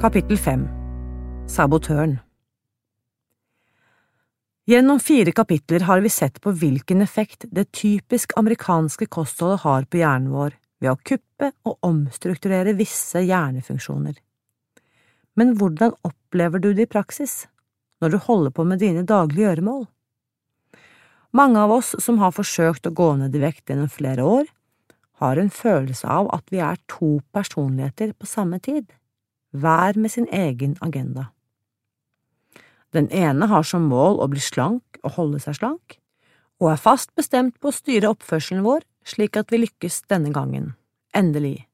Kapittel 5 Sabotøren Gjennom fire kapitler har vi sett på hvilken effekt det typisk amerikanske kostholdet har på hjernen vår ved å kuppe og omstrukturere visse hjernefunksjoner. Men hvordan opplever du det i praksis, når du holder på med dine daglige gjøremål? Mange av oss som har forsøkt å gå ned i vekt gjennom flere år, har en følelse av at vi er to personligheter på samme tid hver med sin egen agenda. Den ene har som mål å bli slank og holde seg slank, og er fast bestemt på å styre oppførselen vår slik at vi lykkes denne gangen, endelig.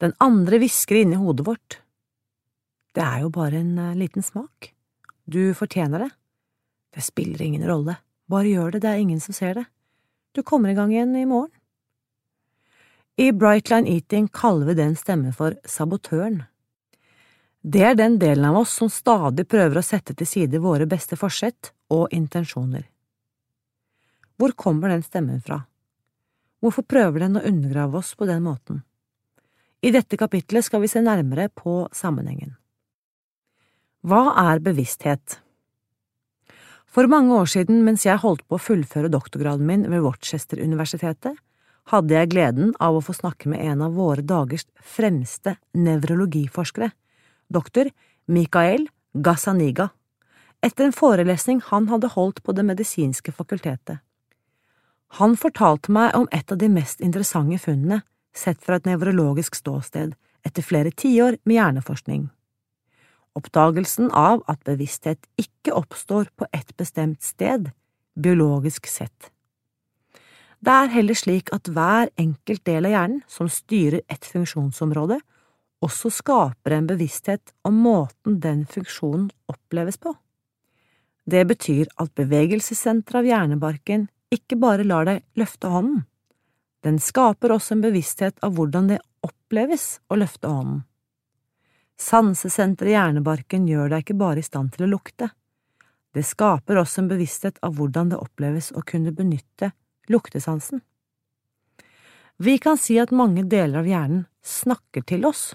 Den andre hvisker inni hodet vårt. Det er jo bare en eh, liten smak. Du fortjener det. Det spiller ingen rolle, bare gjør det, det er ingen som ser det. Du kommer i gang igjen i morgen. I Brightline Eating kaller vi den stemmen for sabotøren. Det er den delen av oss som stadig prøver å sette til side våre beste forsett og intensjoner. Hvor kommer den stemmen fra? Hvorfor prøver den å undergrave oss på den måten? I dette kapitlet skal vi se nærmere på sammenhengen. Hva er bevissthet? For mange år siden, mens jeg holdt på å fullføre doktorgraden min ved Worcester-universitetet, hadde jeg gleden av å få snakke med en av våre dagers fremste nevrologiforskere, doktor Mikael Gazzaniga, etter en forelesning han hadde holdt på Det medisinske fakultetet. Han fortalte meg om et av de mest interessante funnene sett fra et nevrologisk ståsted etter flere tiår med hjerneforskning. Oppdagelsen av at bevissthet ikke oppstår på et bestemt sted, biologisk sett. Det er heller slik at hver enkelt del av hjernen som styrer et funksjonsområde, også skaper en bevissthet om måten den funksjonen oppleves på. Det betyr at bevegelsessenteret av hjernebarken ikke bare lar deg løfte hånden, den skaper også en bevissthet av hvordan det oppleves å løfte hånden. Sansesenteret i hjernebarken gjør deg ikke bare i stand til å lukte, det skaper også en bevissthet av hvordan det oppleves å kunne benytte luktesansen. Vi kan si at mange deler av hjernen snakker til oss.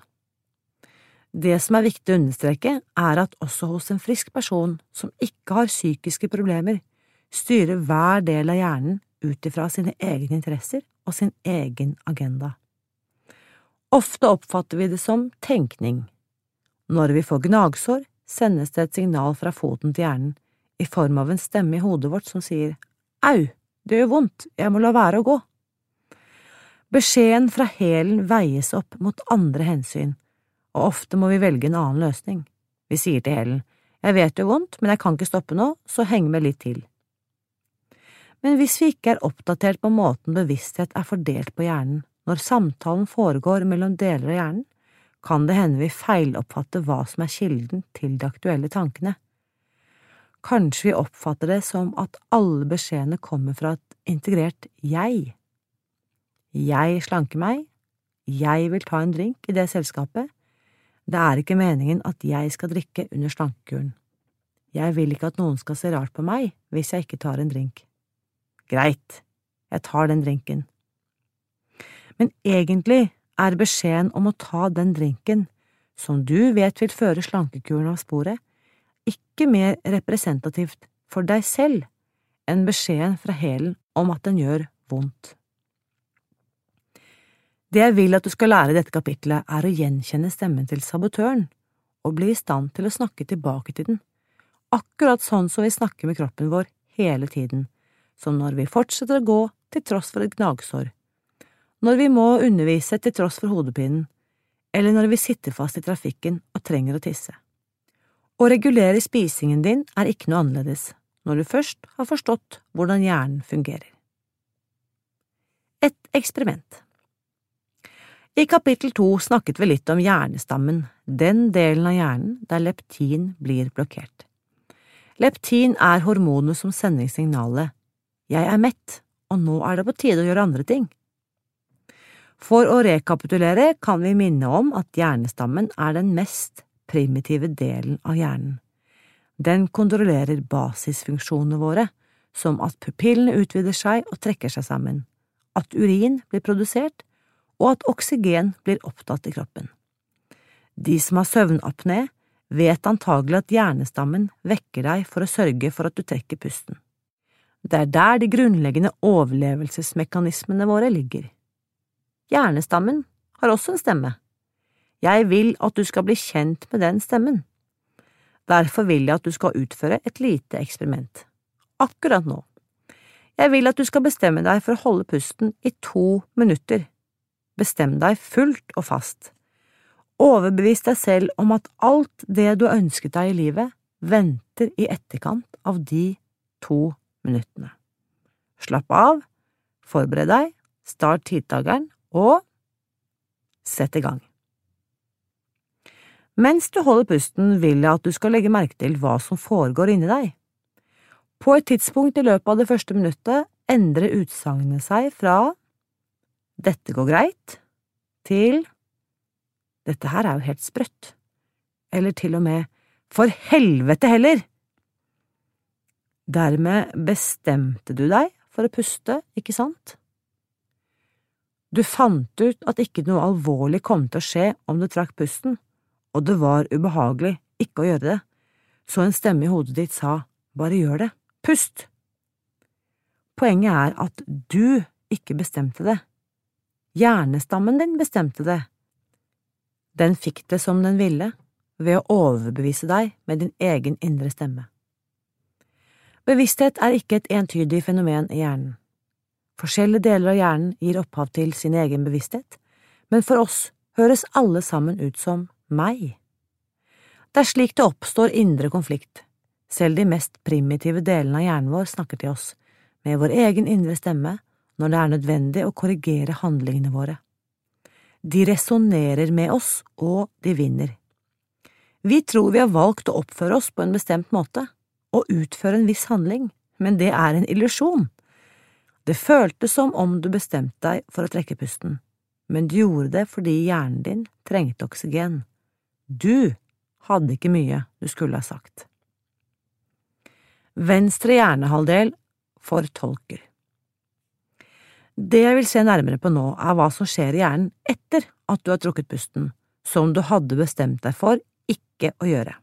Det som er viktig å understreke, er at også hos en frisk person som ikke har psykiske problemer, styrer hver del av hjernen ut ifra sine egne interesser og sin egen agenda. Ofte oppfatter vi det som tenkning. Når vi får gnagsår, sendes det et signal fra foten til hjernen, i form av en stemme i hodet vårt som sier au, det gjør vondt, jeg må la være å gå. Beskjeden fra hælen veies opp mot andre hensyn, og ofte må vi velge en annen løsning. Vi sier til Helen, jeg vet det gjør vondt, men jeg kan ikke stoppe nå, så heng med litt til. Men hvis vi ikke er oppdatert på måten bevissthet er fordelt på hjernen når samtalen foregår mellom deler av hjernen, kan det hende vi feiloppfatter hva som er kilden til de aktuelle tankene. Kanskje vi oppfatter det som at alle beskjedene kommer fra et integrert jeg. Jeg slanker meg, jeg vil ta en drink i det selskapet, det er ikke meningen at jeg skal drikke under slankekuren. Jeg vil ikke at noen skal se rart på meg hvis jeg ikke tar en drink. Greit, jeg tar den drinken. Men egentlig er beskjeden om å ta den drinken, som du vet vil føre slankekuren av sporet, ikke mer representativt for deg selv enn beskjeden fra hælen om at den gjør vondt. Det jeg vil at du skal lære i dette kapitlet, er å gjenkjenne stemmen til sabotøren og bli i stand til å snakke tilbake til den, akkurat sånn som vi snakker med kroppen vår hele tiden, som når vi fortsetter å gå til tross for et gnagsår, når vi må undervise til tross for hodepinen, eller når vi sitter fast i trafikken og trenger å tisse. Å regulere spisingen din er ikke noe annerledes når du først har forstått hvordan hjernen fungerer. Et eksperiment. I kapittel to snakket vi litt om hjernestammen, den delen av hjernen der leptin blir blokkert. Leptin er hormonet som sender signalet jeg er mett, og nå er det på tide å gjøre andre ting. For å rekapitulere kan vi minne om at hjernestammen er den mest primitive delen av hjernen. Den kontrollerer basisfunksjonene våre, som at pupillene utvider seg og trekker seg sammen, at urin blir produsert, og at oksygen blir opptatt i kroppen. De som har søvnapné, vet antagelig at hjernestammen vekker deg for å sørge for at du trekker pusten. Det er der de grunnleggende overlevelsesmekanismene våre ligger. Hjernestammen har også en stemme. Jeg vil at du skal bli kjent med den stemmen. Derfor vil jeg at du skal utføre et lite eksperiment. Akkurat nå. Jeg vil at du skal bestemme deg for å holde pusten i to minutter. Bestem deg fullt og fast. Overbevis deg selv om at alt det du har ønsket deg i livet, venter i etterkant av de to minuttene. Slapp av, forbered deg, start tidtakeren og sett i gang. Mens du holder pusten, vil jeg at du skal legge merke til hva som foregår inni deg. På et tidspunkt i løpet av det første minuttet endrer utsagnet seg fra dette går greit til dette her er jo helt sprøtt, eller til og med for helvete heller! Dermed bestemte du deg for å puste, ikke sant? Du fant ut at ikke noe alvorlig kom til å skje om du trakk pusten, og det var ubehagelig ikke å gjøre det, så en stemme i hodet ditt sa bare gjør det, pust! Poenget er at du ikke bestemte det. Hjernestammen din bestemte det. Den fikk det som den ville, ved å overbevise deg med din egen indre stemme. Bevissthet er ikke et entydig fenomen i hjernen. Forskjellige deler av hjernen gir opphav til sin egen bevissthet, men for oss høres alle sammen ut som meg. Det er slik det oppstår indre konflikt. Selv de mest primitive delene av hjernen vår snakker til oss, med vår egen indre stemme, når det er nødvendig å korrigere handlingene våre. De resonnerer med oss, og de vinner. Vi tror vi har valgt å oppføre oss på en bestemt måte, og utføre en viss handling, men det er en illusjon. Det føltes som om du bestemte deg for å trekke pusten, men du gjorde det fordi hjernen din trengte oksygen. Du hadde ikke mye du skulle ha sagt. Venstre hjernehalvdel fortolker. Det jeg vil se nærmere på nå, er hva som skjer i hjernen etter at du har trukket pusten, som du hadde bestemt deg for ikke å gjøre.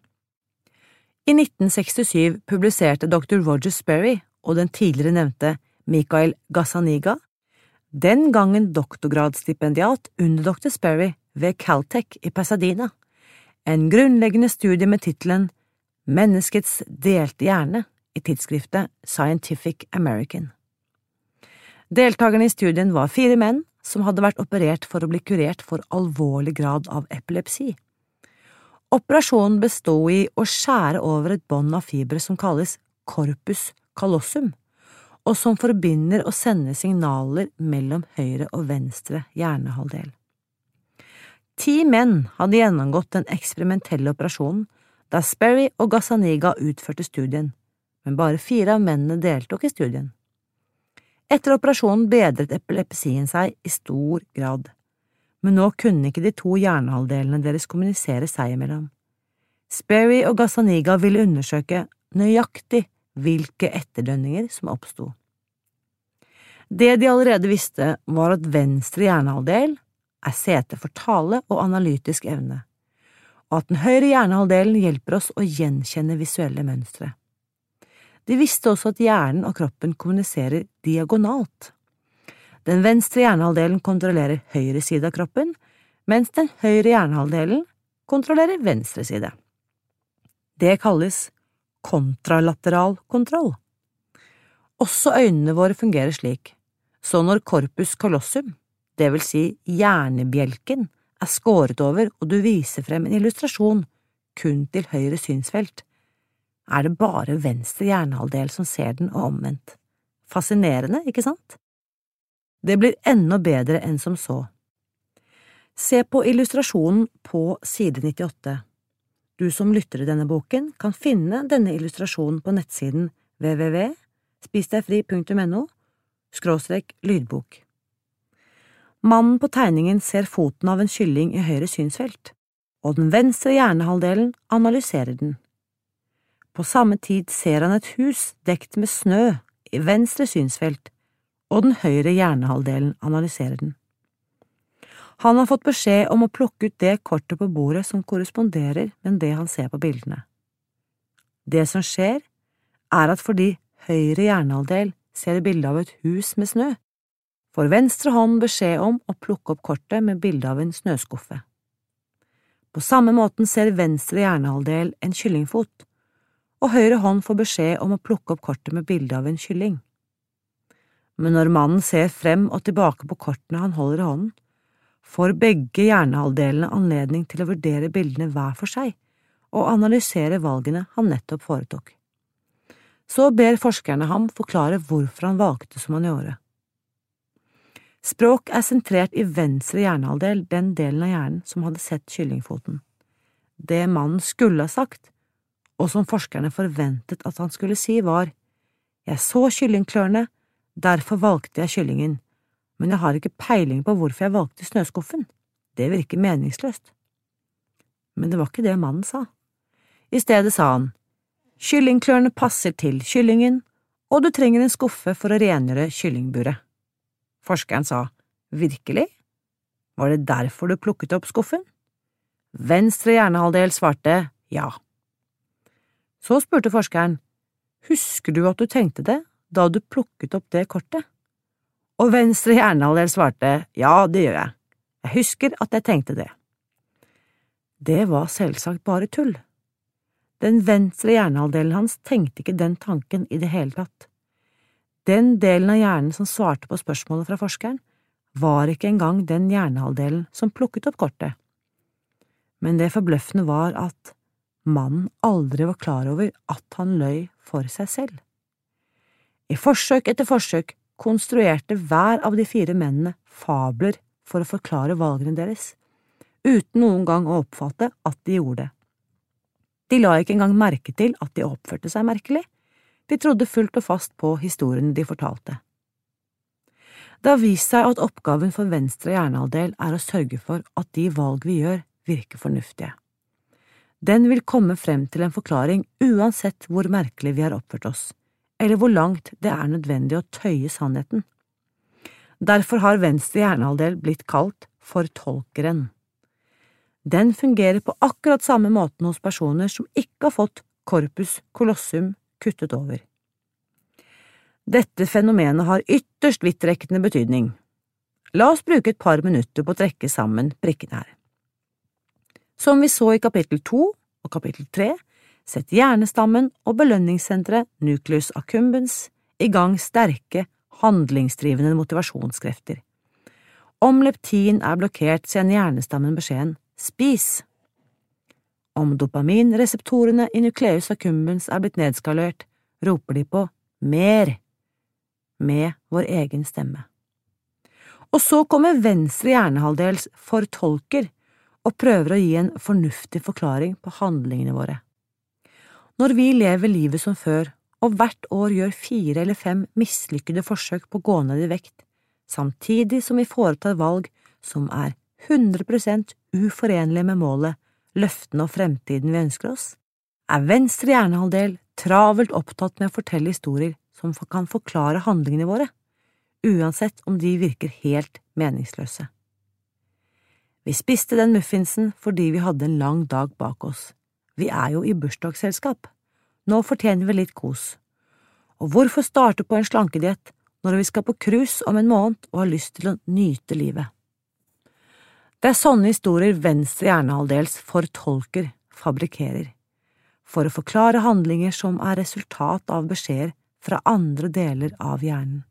I 1967 publiserte dr. Roger Sperry og den tidligere nevnte Mikael Gazzaniga, den gangen doktorgradsstipendiat under dr. Sperry ved Caltech i Pasadena, en grunnleggende studie med tittelen Menneskets delte hjerne i tidsskriftet Scientific American. Deltakerne i studien var fire menn som hadde vært operert for å bli kurert for alvorlig grad av epilepsi. Operasjonen bestod i å skjære over et bånd av fibre som kalles corpus callosum, og som forbinder og sender signaler mellom høyre og venstre hjernehalvdel. Ti menn hadde gjennomgått den eksperimentelle operasjonen da Sperry og Gazzaniga utførte studien, men bare fire av mennene deltok i studien. Etter operasjonen bedret epilepsien seg i stor grad, men nå kunne ikke de to hjernehalvdelene deres kommunisere seg imellom. Sperry og Gazzaniga ville undersøke nøyaktig hvilke etterdønninger som oppsto. Det de allerede visste, var at venstre hjernehalvdel er sete for tale og analytisk evne, og at den høyre hjernehalvdelen hjelper oss å gjenkjenne visuelle mønstre. De visste også at hjernen og kroppen kommuniserer diagonalt. Den venstre hjernehalvdelen kontrollerer høyre side av kroppen, mens den høyre hjernehalvdelen kontrollerer venstre side. Det kalles kontralateral kontroll. Også øynene våre fungerer slik, så når corpus colossum, det vil si hjernebjelken, er skåret over og du viser frem en illustrasjon kun til høyre synsfelt, er det bare venstre hjernehalvdel som ser den og omvendt. Fascinerende, ikke sant? Det blir enda bedre enn som så. Se på illustrasjonen på side 98. Du som lytter til denne boken, kan finne denne illustrasjonen på nettsiden www.spisdegfri.no skråstrek lydbok. Mannen på tegningen ser foten av en kylling i høyre synsfelt, og den venstre hjernehalvdelen analyserer den. På samme tid ser han et hus dekt med snø i venstre synsfelt, og den høyre hjernehalvdelen analyserer den. Han har fått beskjed om å plukke ut det kortet på bordet som korresponderer med det han ser på bildene. Det som skjer, er at fordi høyre hjernehalvdel ser bilde av et hus med snø, får venstre hånd beskjed om å plukke opp kortet med bilde av en snøskuffe. På samme måten ser venstre hjernehalvdel en kyllingfot, og høyre hånd får beskjed om å plukke opp kortet med bilde av en kylling. Men når mannen ser frem og tilbake på kortene han holder i hånden, får begge hjernehalvdelene anledning til å vurdere bildene hver for seg og analysere valgene han nettopp foretok. Så ber forskerne ham forklare hvorfor han valgte som han gjorde. Språk er sentrert i venstre hjernehalvdel, den delen av hjernen som hadde sett kyllingfoten. Det mannen skulle ha sagt, og som forskerne forventet at han skulle si, var Jeg så kyllingklørne, derfor valgte jeg kyllingen men jeg har ikke peiling på hvorfor jeg valgte snøskuffen, det virker meningsløst. Men det var ikke det mannen sa. I stedet sa han, kyllingklørne passer til kyllingen, og du trenger en skuffe for å rengjøre kyllingburet. Forskeren sa, virkelig? Var det derfor du plukket opp skuffen? Venstre hjernehalvdel svarte ja. Så spurte forskeren, husker du at du tenkte det da du plukket opp det kortet? og venstre hjernehalvdel svarte ja, det gjør jeg, jeg husker at jeg tenkte det. Det var selvsagt bare tull. Den venstre hjernehalvdelen hans tenkte ikke den tanken i det hele tatt. Den delen av hjernen som svarte på spørsmålet fra forskeren, var ikke engang den hjernehalvdelen som plukket opp kortet. Men det forbløffende var at mannen aldri var klar over at han løy for seg selv. I forsøk etter forsøk konstruerte hver av de fire mennene fabler for å forklare valgene deres, uten noen gang å oppfatte at de gjorde det. De la ikke engang merke til at de oppførte seg merkelig, de trodde fullt og fast på historiene de fortalte. Det har vist seg at oppgaven for venstre hjernehalvdel er å sørge for at de valg vi gjør, virker fornuftige. Den vil komme frem til en forklaring uansett hvor merkelig vi har oppført oss, eller hvor langt det er nødvendig å tøye sannheten. Derfor har venstre hjernehalvdel blitt kalt fortolkeren. Den fungerer på akkurat samme måten hos personer som ikke har fått corpus colossum kuttet over. Dette fenomenet har ytterst vidtrekkende betydning. La oss bruke et par minutter på å trekke sammen prikkene her. Som vi så i kapittel to og kapittel tre, setter hjernestammen og belønningssenteret nucleus accumbens i gang sterke, handlingsdrivende motivasjonskrefter. Om leptin er blokkert, sender hjernestammen beskjeden spis. Om dopaminreseptorene i nucleus accumbens er blitt nedskalert, roper de på mer, med vår egen stemme. Og så kommer venstre hjernehalvdels fortolker og prøver å gi en fornuftig forklaring på handlingene våre. Når vi lever livet som før, og hvert år gjør fire eller fem mislykkede forsøk på å gå ned i vekt, samtidig som vi foretar valg som er 100% uforenlige med målet, løftene og fremtiden vi ønsker oss, er venstre hjernehalvdel travelt opptatt med å fortelle historier som kan forklare handlingene våre, uansett om de virker helt meningsløse. Vi spiste den muffinsen fordi vi hadde en lang dag bak oss vi er jo i bursdagsselskap. Nå fortjener vi litt kos. Og hvorfor starte på en slankediett når vi skal på cruise om en måned og har lyst til å nyte livet? Det er sånne historier venstre hjernehalvdels fortolker, fabrikkerer, for å forklare handlinger som er resultat av beskjeder fra andre deler av hjernen,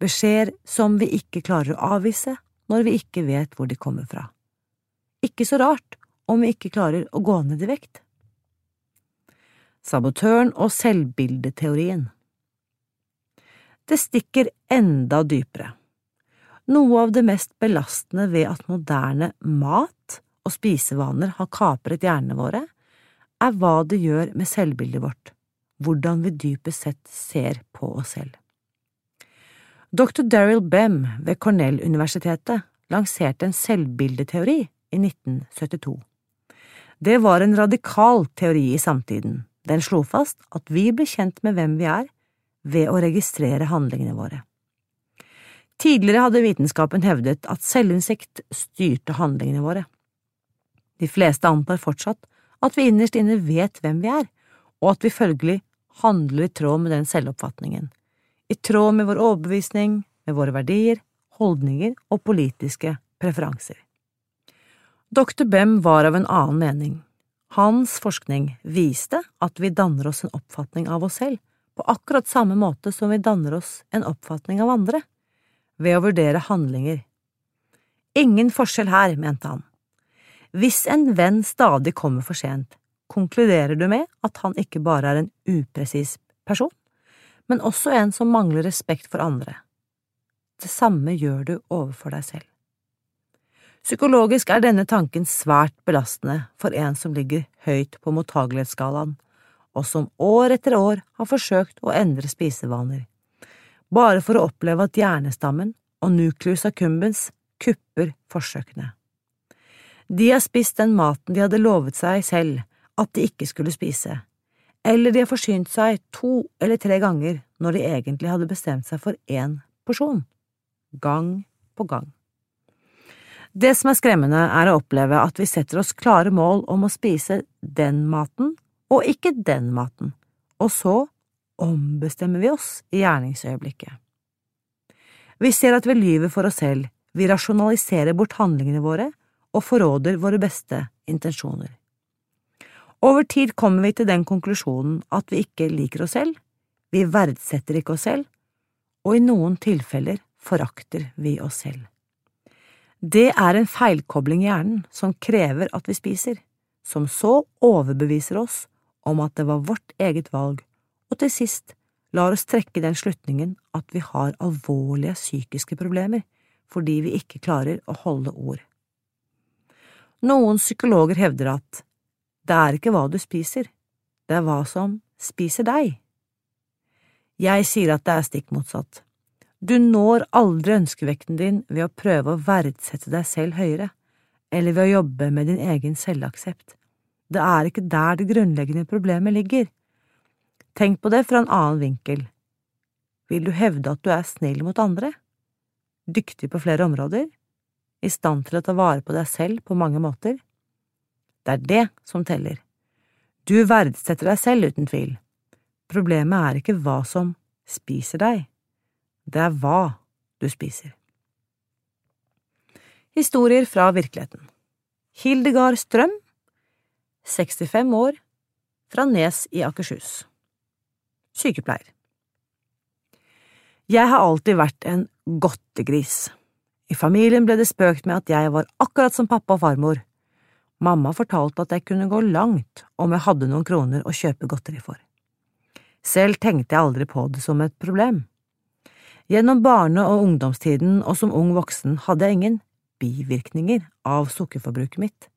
beskjeder som vi ikke klarer å avvise når vi ikke vet hvor de kommer fra. Ikke så rart om vi ikke klarer å gå ned i vekt. Sabotøren og selvbildeteorien Det stikker enda dypere. Noe av det mest belastende ved at moderne mat og spisevaner har kapret hjernene våre, er hva det gjør med selvbildet vårt, hvordan vi dypest sett ser på oss selv. Dr. Daryl Bem ved Cornell-universitetet lanserte en selvbildeteori i 1972. Det var en radikal teori i samtiden. Den slo fast at vi blir kjent med hvem vi er ved å registrere handlingene våre. Tidligere hadde vitenskapen hevdet at selvinnsikt styrte handlingene våre. De fleste antar fortsatt at vi innerst inne vet hvem vi er, og at vi følgelig handler i tråd med den selvoppfatningen, i tråd med vår overbevisning, med våre verdier, holdninger og politiske preferanser. Dr. Bem var av en annen mening. Hans forskning viste at vi danner oss en oppfatning av oss selv på akkurat samme måte som vi danner oss en oppfatning av andre, ved å vurdere handlinger. Ingen forskjell her, mente han. Hvis en venn stadig kommer for sent, konkluderer du med at han ikke bare er en upresis person, men også en som mangler respekt for andre. Det samme gjør du overfor deg selv. Psykologisk er denne tanken svært belastende for en som ligger høyt på mottagelighetsskalaen, og som år etter år har forsøkt å endre spisevaner, bare for å oppleve at hjernestammen og nucleus accumbens kupper forsøkene. De har spist den maten de hadde lovet seg selv at de ikke skulle spise, eller de har forsynt seg to eller tre ganger når de egentlig hadde bestemt seg for én porsjon, gang på gang. Det som er skremmende, er å oppleve at vi setter oss klare mål om å spise den maten og ikke den maten, og så ombestemmer vi oss i gjerningsøyeblikket. Vi ser at vi lyver for oss selv, vi rasjonaliserer bort handlingene våre, og forråder våre beste intensjoner. Over tid kommer vi til den konklusjonen at vi ikke liker oss selv, vi verdsetter ikke oss selv, og i noen tilfeller forakter vi oss selv. Det er en feilkobling i hjernen som krever at vi spiser, som så overbeviser oss om at det var vårt eget valg, og til sist lar oss trekke den slutningen at vi har alvorlige psykiske problemer fordi vi ikke klarer å holde ord. Noen psykologer hevder at det er ikke hva du spiser, det er hva som spiser deg. Jeg sier at det er stikk motsatt. Du når aldri ønskevekten din ved å prøve å verdsette deg selv høyere, eller ved å jobbe med din egen selvaksept. Det er ikke der det grunnleggende problemet ligger. Tenk på det fra en annen vinkel. Vil du hevde at du er snill mot andre? Dyktig på flere områder? i stand til å ta vare på deg selv på mange måter. Det er det som teller. Du verdsetter deg selv, uten tvil. Problemet er ikke hva som spiser deg, det er hva du spiser. Historier fra virkeligheten Hildegard Strøm, 65 år, fra Nes i Akershus. Sykepleier. Jeg har alltid vært en godtegris. I familien ble det spøkt med at jeg var akkurat som pappa og farmor. Mamma fortalte at jeg kunne gå langt om jeg hadde noen kroner å kjøpe godteri for. Selv tenkte jeg aldri på det som et problem. Gjennom barne- og ungdomstiden og som ung voksen hadde jeg ingen bivirkninger av sukkerforbruket mitt.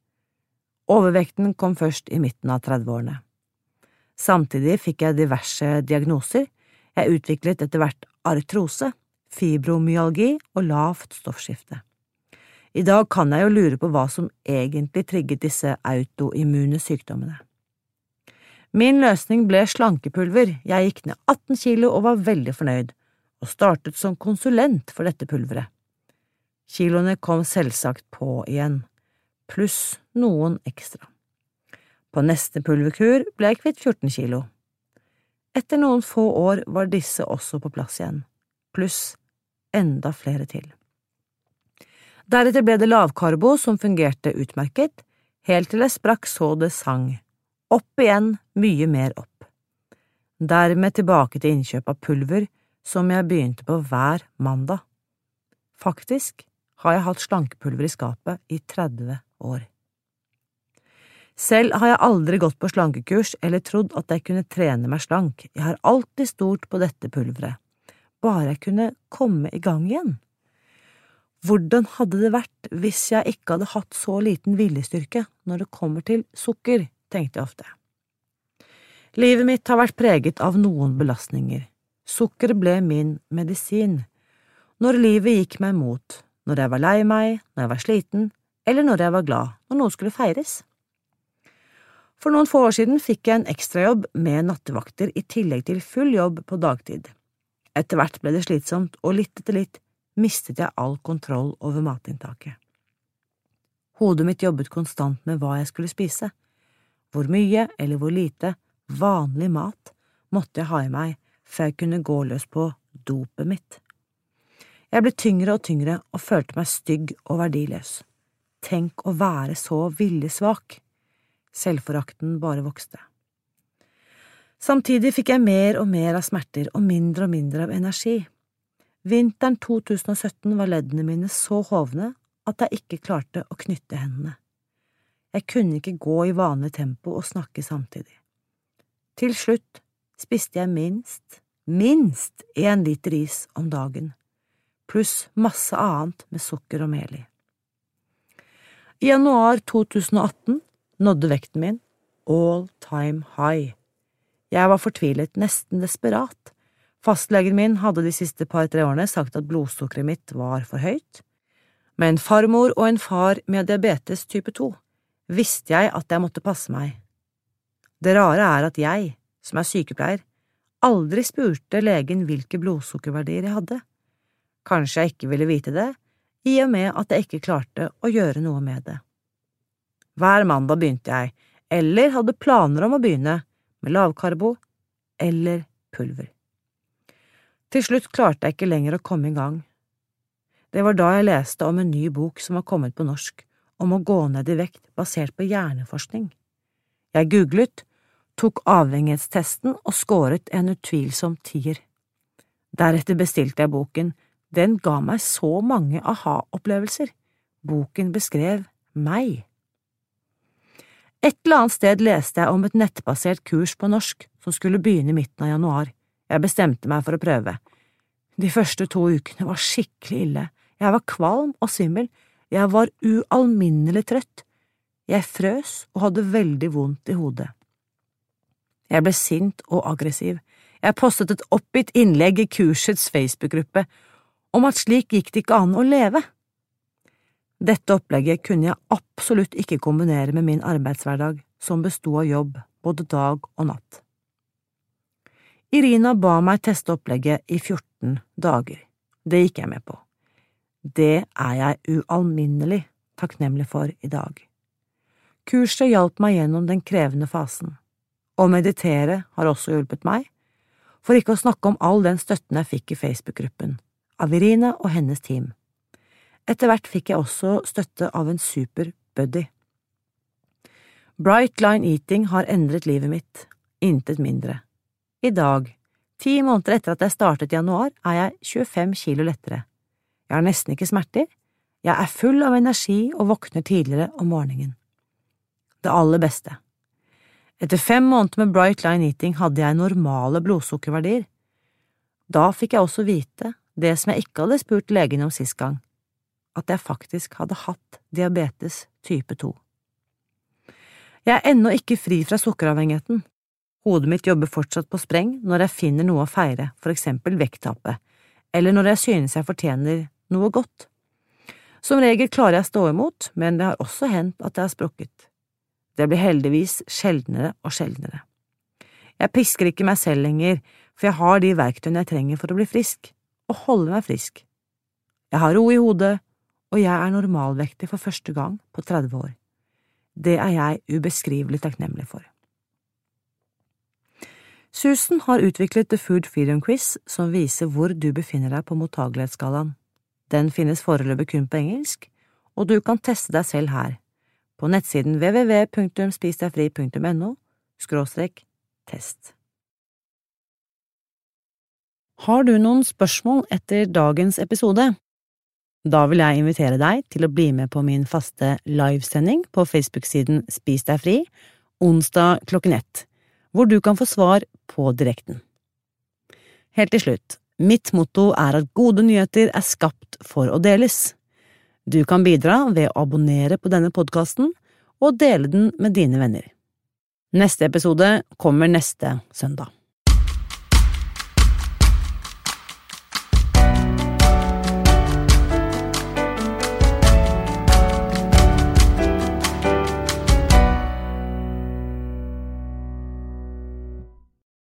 Overvekten kom først i midten av 30-årene. Samtidig fikk jeg diverse diagnoser, jeg utviklet etter hvert artrose, fibromyalgi og lavt stoffskifte. I dag kan jeg jo lure på hva som egentlig trigget disse autoimmune sykdommene. Min løsning ble slankepulver, jeg gikk ned 18 kilo og var veldig fornøyd, og startet som konsulent for dette pulveret. Kiloene kom selvsagt på igjen, pluss noen ekstra. På neste pulverkur ble jeg kvitt 14 kilo. Etter noen få år var disse også på plass igjen, pluss enda flere til. Deretter ble det lavkarbo som fungerte utmerket, helt til jeg sprakk så det sang. Opp igjen, mye mer opp. Dermed tilbake til innkjøp av pulver, som jeg begynte på hver mandag. Faktisk har jeg hatt slankepulver i skapet i 30 år. Selv har jeg aldri gått på slankekurs eller trodd at jeg kunne trene meg slank, jeg har alltid stolt på dette pulveret bare jeg kunne komme i gang igjen. Hvordan hadde det vært hvis jeg ikke hadde hatt så liten viljestyrke når det kommer til sukker, tenkte jeg ofte. Livet mitt har vært preget av noen belastninger. Sukker ble min medisin. Når livet gikk meg imot, når jeg var lei meg, når jeg var sliten, eller når jeg var glad, når noe skulle feires. For noen få år siden fikk jeg en ekstrajobb med nattevakter i tillegg til full jobb på dagtid. Etter hvert ble det slitsomt, og litt etter litt mistet jeg all kontroll over matinntaket. Hodet mitt jobbet konstant med hva jeg skulle spise. Hvor mye eller hvor lite vanlig mat måtte jeg ha i meg før jeg kunne gå løs på dopet mitt. Jeg ble tyngre og tyngre og følte meg stygg og verdiløs. Tenk å være så viljesvak. Selvforakten bare vokste. Samtidig fikk jeg mer og mer av smerter og mindre og mindre av energi. Vinteren 2017 var leddene mine så hovne at jeg ikke klarte å knytte hendene. Jeg kunne ikke gå i vanlig tempo og snakke samtidig. Til slutt spiste jeg minst, minst én liter is om dagen pluss masse annet med sukker og mel i. I januar 2018 nådde vekten min all time high. Jeg var fortvilet, nesten desperat. Fastlegen min hadde de siste par–tre årene sagt at blodsukkeret mitt var for høyt. Med en farmor og en far med diabetes type 2 visste jeg at jeg måtte passe meg. Det rare er at jeg, som er sykepleier, aldri spurte legen hvilke blodsukkerverdier jeg hadde. Kanskje jeg ikke ville vite det, i og med at jeg ikke klarte å gjøre noe med det. Hver mandag begynte jeg, eller hadde planer om å begynne, med lavkarbo eller pulver. Til slutt klarte jeg ikke lenger å komme i gang. Det var da jeg leste om en ny bok som var kommet på norsk, om å gå ned i vekt basert på hjerneforskning. Jeg googlet, tok avhengighetstesten og skåret en utvilsom tier. Deretter bestilte jeg boken den ga meg så mange aha-opplevelser. Boken beskrev meg. Et eller annet sted leste jeg om et nettbasert kurs på norsk som skulle begynne i midten av januar. Jeg bestemte meg for å prøve. De første to ukene var skikkelig ille. Jeg var kvalm og svimmel. Jeg var ualminnelig trøtt. Jeg frøs og hadde veldig vondt i hodet. Jeg ble sint og aggressiv. Jeg postet et oppgitt innlegg i kursets Facebook-gruppe om at slik gikk det ikke an å leve. Dette opplegget kunne jeg absolutt ikke kombinere med min arbeidshverdag, som besto av jobb både dag og natt. Irina ba meg teste opplegget i 14 dager. Det gikk jeg med på. Det er jeg ualminnelig takknemlig for i dag. Kurset hjalp meg gjennom den krevende fasen. Å meditere har også hjulpet meg, for ikke å snakke om all den støtten jeg fikk i Facebook-gruppen av Irina og hennes team. Etter hvert fikk jeg også støtte av en super buddy. Bright Line Eating har endret livet mitt, intet mindre. I dag, ti måneder etter at jeg startet i januar, er jeg 25 kilo lettere. Jeg har nesten ikke smerter, jeg er full av energi og våkner tidligere om morgenen. Det aller beste. Etter fem måneder med Bright Line Eating hadde jeg normale blodsukkerverdier. Da fikk jeg også vite det som jeg ikke hadde spurt legen om sist gang, at jeg faktisk hadde hatt diabetes type 2. Jeg er ennå ikke fri fra sukkeravhengigheten. Hodet mitt jobber fortsatt på spreng når jeg finner noe å feire, for eksempel vekttapet, eller når jeg synes jeg fortjener noe godt. Som regel klarer jeg å stå imot, men det har også hendt at jeg har sprukket. Det blir heldigvis sjeldnere og sjeldnere. Jeg pisker ikke meg selv lenger, for jeg har de verktøyene jeg trenger for å bli frisk og holde meg frisk. Jeg har ro i hodet, og jeg er normalvektig for første gang på 30 år. Det er jeg ubeskrivelig takknemlig for. Susan har utviklet The Food Freedom Quiz, som viser hvor du befinner deg på mottagelighetsskalaen. Den finnes foreløpig kun på engelsk, og du kan teste deg selv her, på nettsiden www.spisdegfri.no test. Har du noen spørsmål etter dagens episode? Da vil jeg invitere deg til å bli med på min faste livesending på Facebook-siden Spis deg fri, onsdag klokken ett, hvor du kan få svar på direkten. Helt til slutt, mitt motto er at gode nyheter er skapt for å deles. Du kan bidra ved å abonnere på denne podkasten og dele den med dine venner. Neste episode kommer neste søndag.